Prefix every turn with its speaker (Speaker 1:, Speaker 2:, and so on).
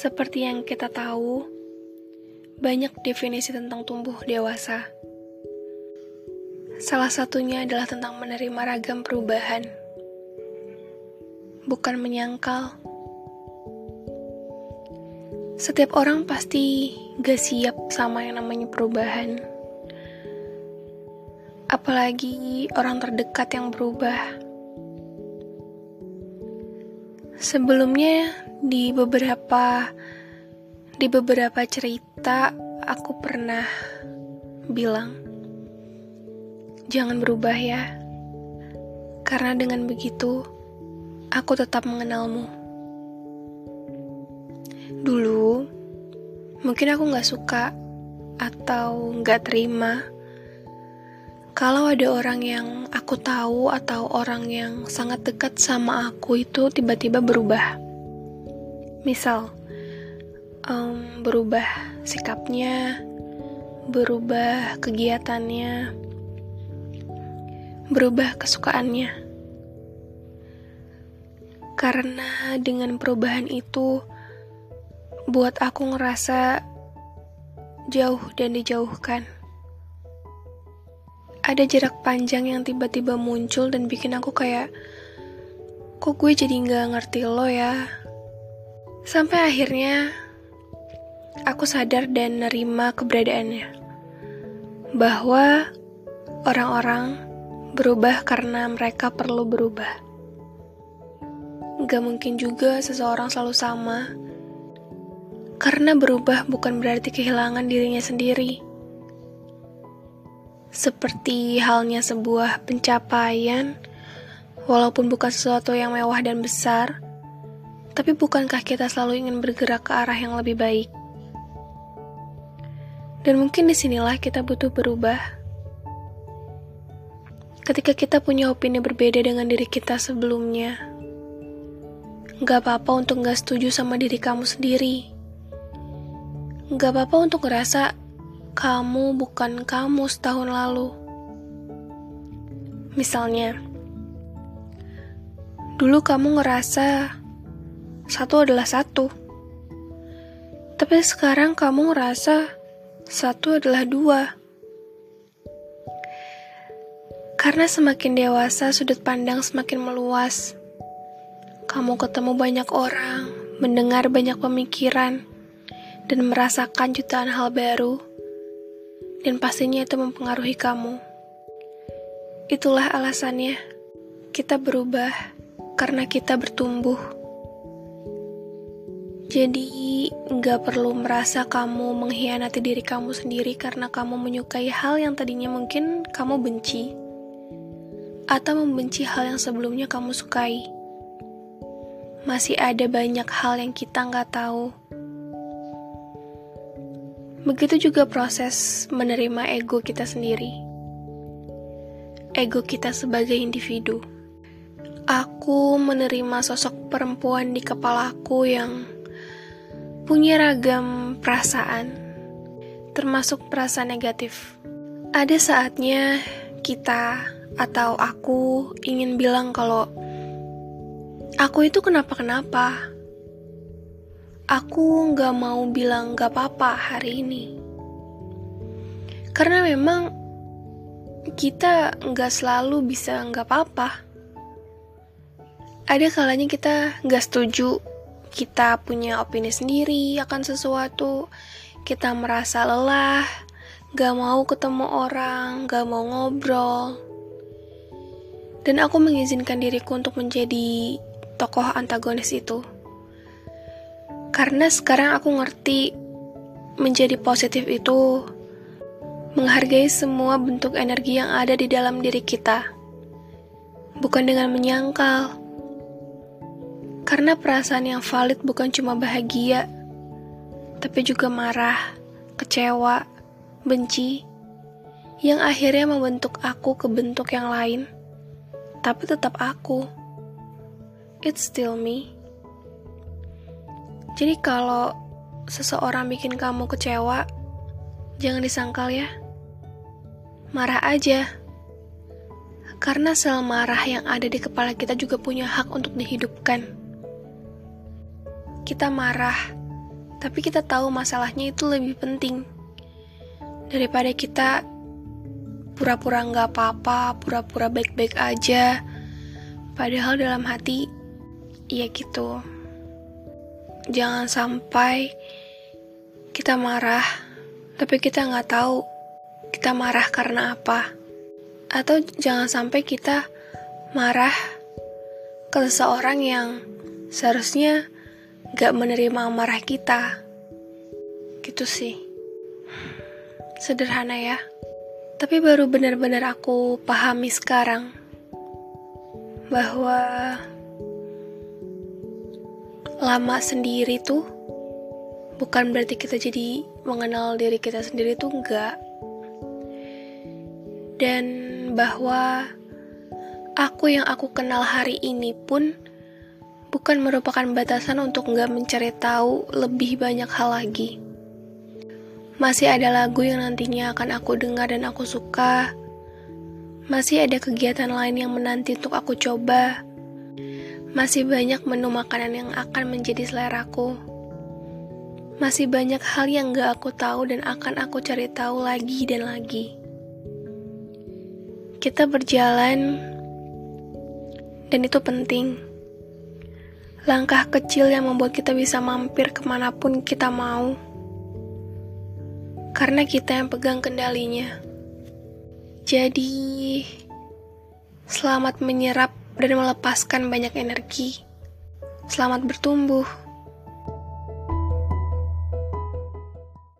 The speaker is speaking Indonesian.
Speaker 1: Seperti yang kita tahu, banyak definisi tentang tumbuh dewasa. Salah satunya adalah tentang menerima ragam perubahan, bukan menyangkal. Setiap orang pasti gak siap sama yang namanya perubahan. Apalagi orang terdekat yang berubah. Sebelumnya di beberapa di beberapa cerita aku pernah bilang jangan berubah ya. Karena dengan begitu aku tetap mengenalmu. Dulu mungkin aku gak suka atau gak terima kalau ada orang yang aku tahu atau orang yang sangat dekat sama aku itu tiba-tiba berubah. Misal, um, berubah sikapnya, berubah kegiatannya, berubah kesukaannya. Karena dengan perubahan itu buat aku ngerasa jauh dan dijauhkan ada jarak panjang yang tiba-tiba muncul dan bikin aku kayak kok gue jadi nggak ngerti lo ya? Sampai akhirnya aku sadar dan nerima keberadaannya. Bahwa orang-orang berubah karena mereka perlu berubah. Gak mungkin juga seseorang selalu sama. Karena berubah bukan berarti kehilangan dirinya sendiri seperti halnya sebuah pencapaian, walaupun bukan sesuatu yang mewah dan besar, tapi bukankah kita selalu ingin bergerak ke arah yang lebih baik? Dan mungkin di sinilah kita butuh berubah. Ketika kita punya opini berbeda dengan diri kita sebelumnya, gak apa-apa untuk gak setuju sama diri kamu sendiri. Gak apa-apa untuk ngerasa kamu bukan kamu setahun lalu. Misalnya, dulu kamu ngerasa satu adalah satu, tapi sekarang kamu ngerasa satu adalah dua. Karena semakin dewasa, sudut pandang semakin meluas. Kamu ketemu banyak orang, mendengar banyak pemikiran, dan merasakan jutaan hal baru dan pastinya itu mempengaruhi kamu. Itulah alasannya kita berubah karena kita bertumbuh. Jadi, nggak perlu merasa kamu mengkhianati diri kamu sendiri karena kamu menyukai hal yang tadinya mungkin kamu benci, atau membenci hal yang sebelumnya kamu sukai. Masih ada banyak hal yang kita nggak tahu Begitu juga proses menerima ego kita sendiri. Ego kita sebagai individu. Aku menerima sosok perempuan di kepalaku yang punya ragam perasaan, termasuk perasaan negatif. Ada saatnya kita atau aku ingin bilang kalau aku itu kenapa-kenapa aku nggak mau bilang nggak apa-apa hari ini. Karena memang kita nggak selalu bisa nggak apa-apa. Ada kalanya kita nggak setuju, kita punya opini sendiri akan sesuatu, kita merasa lelah, gak mau ketemu orang, gak mau ngobrol. Dan aku mengizinkan diriku untuk menjadi tokoh antagonis itu. Karena sekarang aku ngerti menjadi positif itu menghargai semua bentuk energi yang ada di dalam diri kita. Bukan dengan menyangkal. Karena perasaan yang valid bukan cuma bahagia, tapi juga marah, kecewa, benci, yang akhirnya membentuk aku ke bentuk yang lain, tapi tetap aku. It's still me. Jadi kalau seseorang bikin kamu kecewa, jangan disangkal ya. Marah aja. Karena sel marah yang ada di kepala kita juga punya hak untuk dihidupkan. Kita marah Tapi kita tahu masalahnya itu lebih penting daripada kita pura-pura nggak apa-apa, pura-pura baik-baik aja. Padahal dalam hati, ya gitu. Jangan sampai kita marah, tapi kita nggak tahu kita marah karena apa. Atau jangan sampai kita marah ke seseorang yang seharusnya gak menerima amarah kita. Gitu sih. Sederhana ya. Tapi baru benar-benar aku pahami sekarang bahwa lama sendiri tuh bukan berarti kita jadi mengenal diri kita sendiri tuh enggak. Dan bahwa aku yang aku kenal hari ini pun bukan merupakan batasan untuk enggak mencari tahu lebih banyak hal lagi. Masih ada lagu yang nantinya akan aku dengar dan aku suka. Masih ada kegiatan lain yang menanti untuk aku coba. Masih banyak menu makanan yang akan menjadi seleraku. Masih banyak hal yang gak aku tahu dan akan aku cari tahu lagi dan lagi. Kita berjalan, dan itu penting. Langkah kecil yang membuat kita bisa mampir ke mana pun kita mau karena kita yang pegang kendalinya. Jadi, selamat menyerap dan melepaskan banyak energi. Selamat bertumbuh.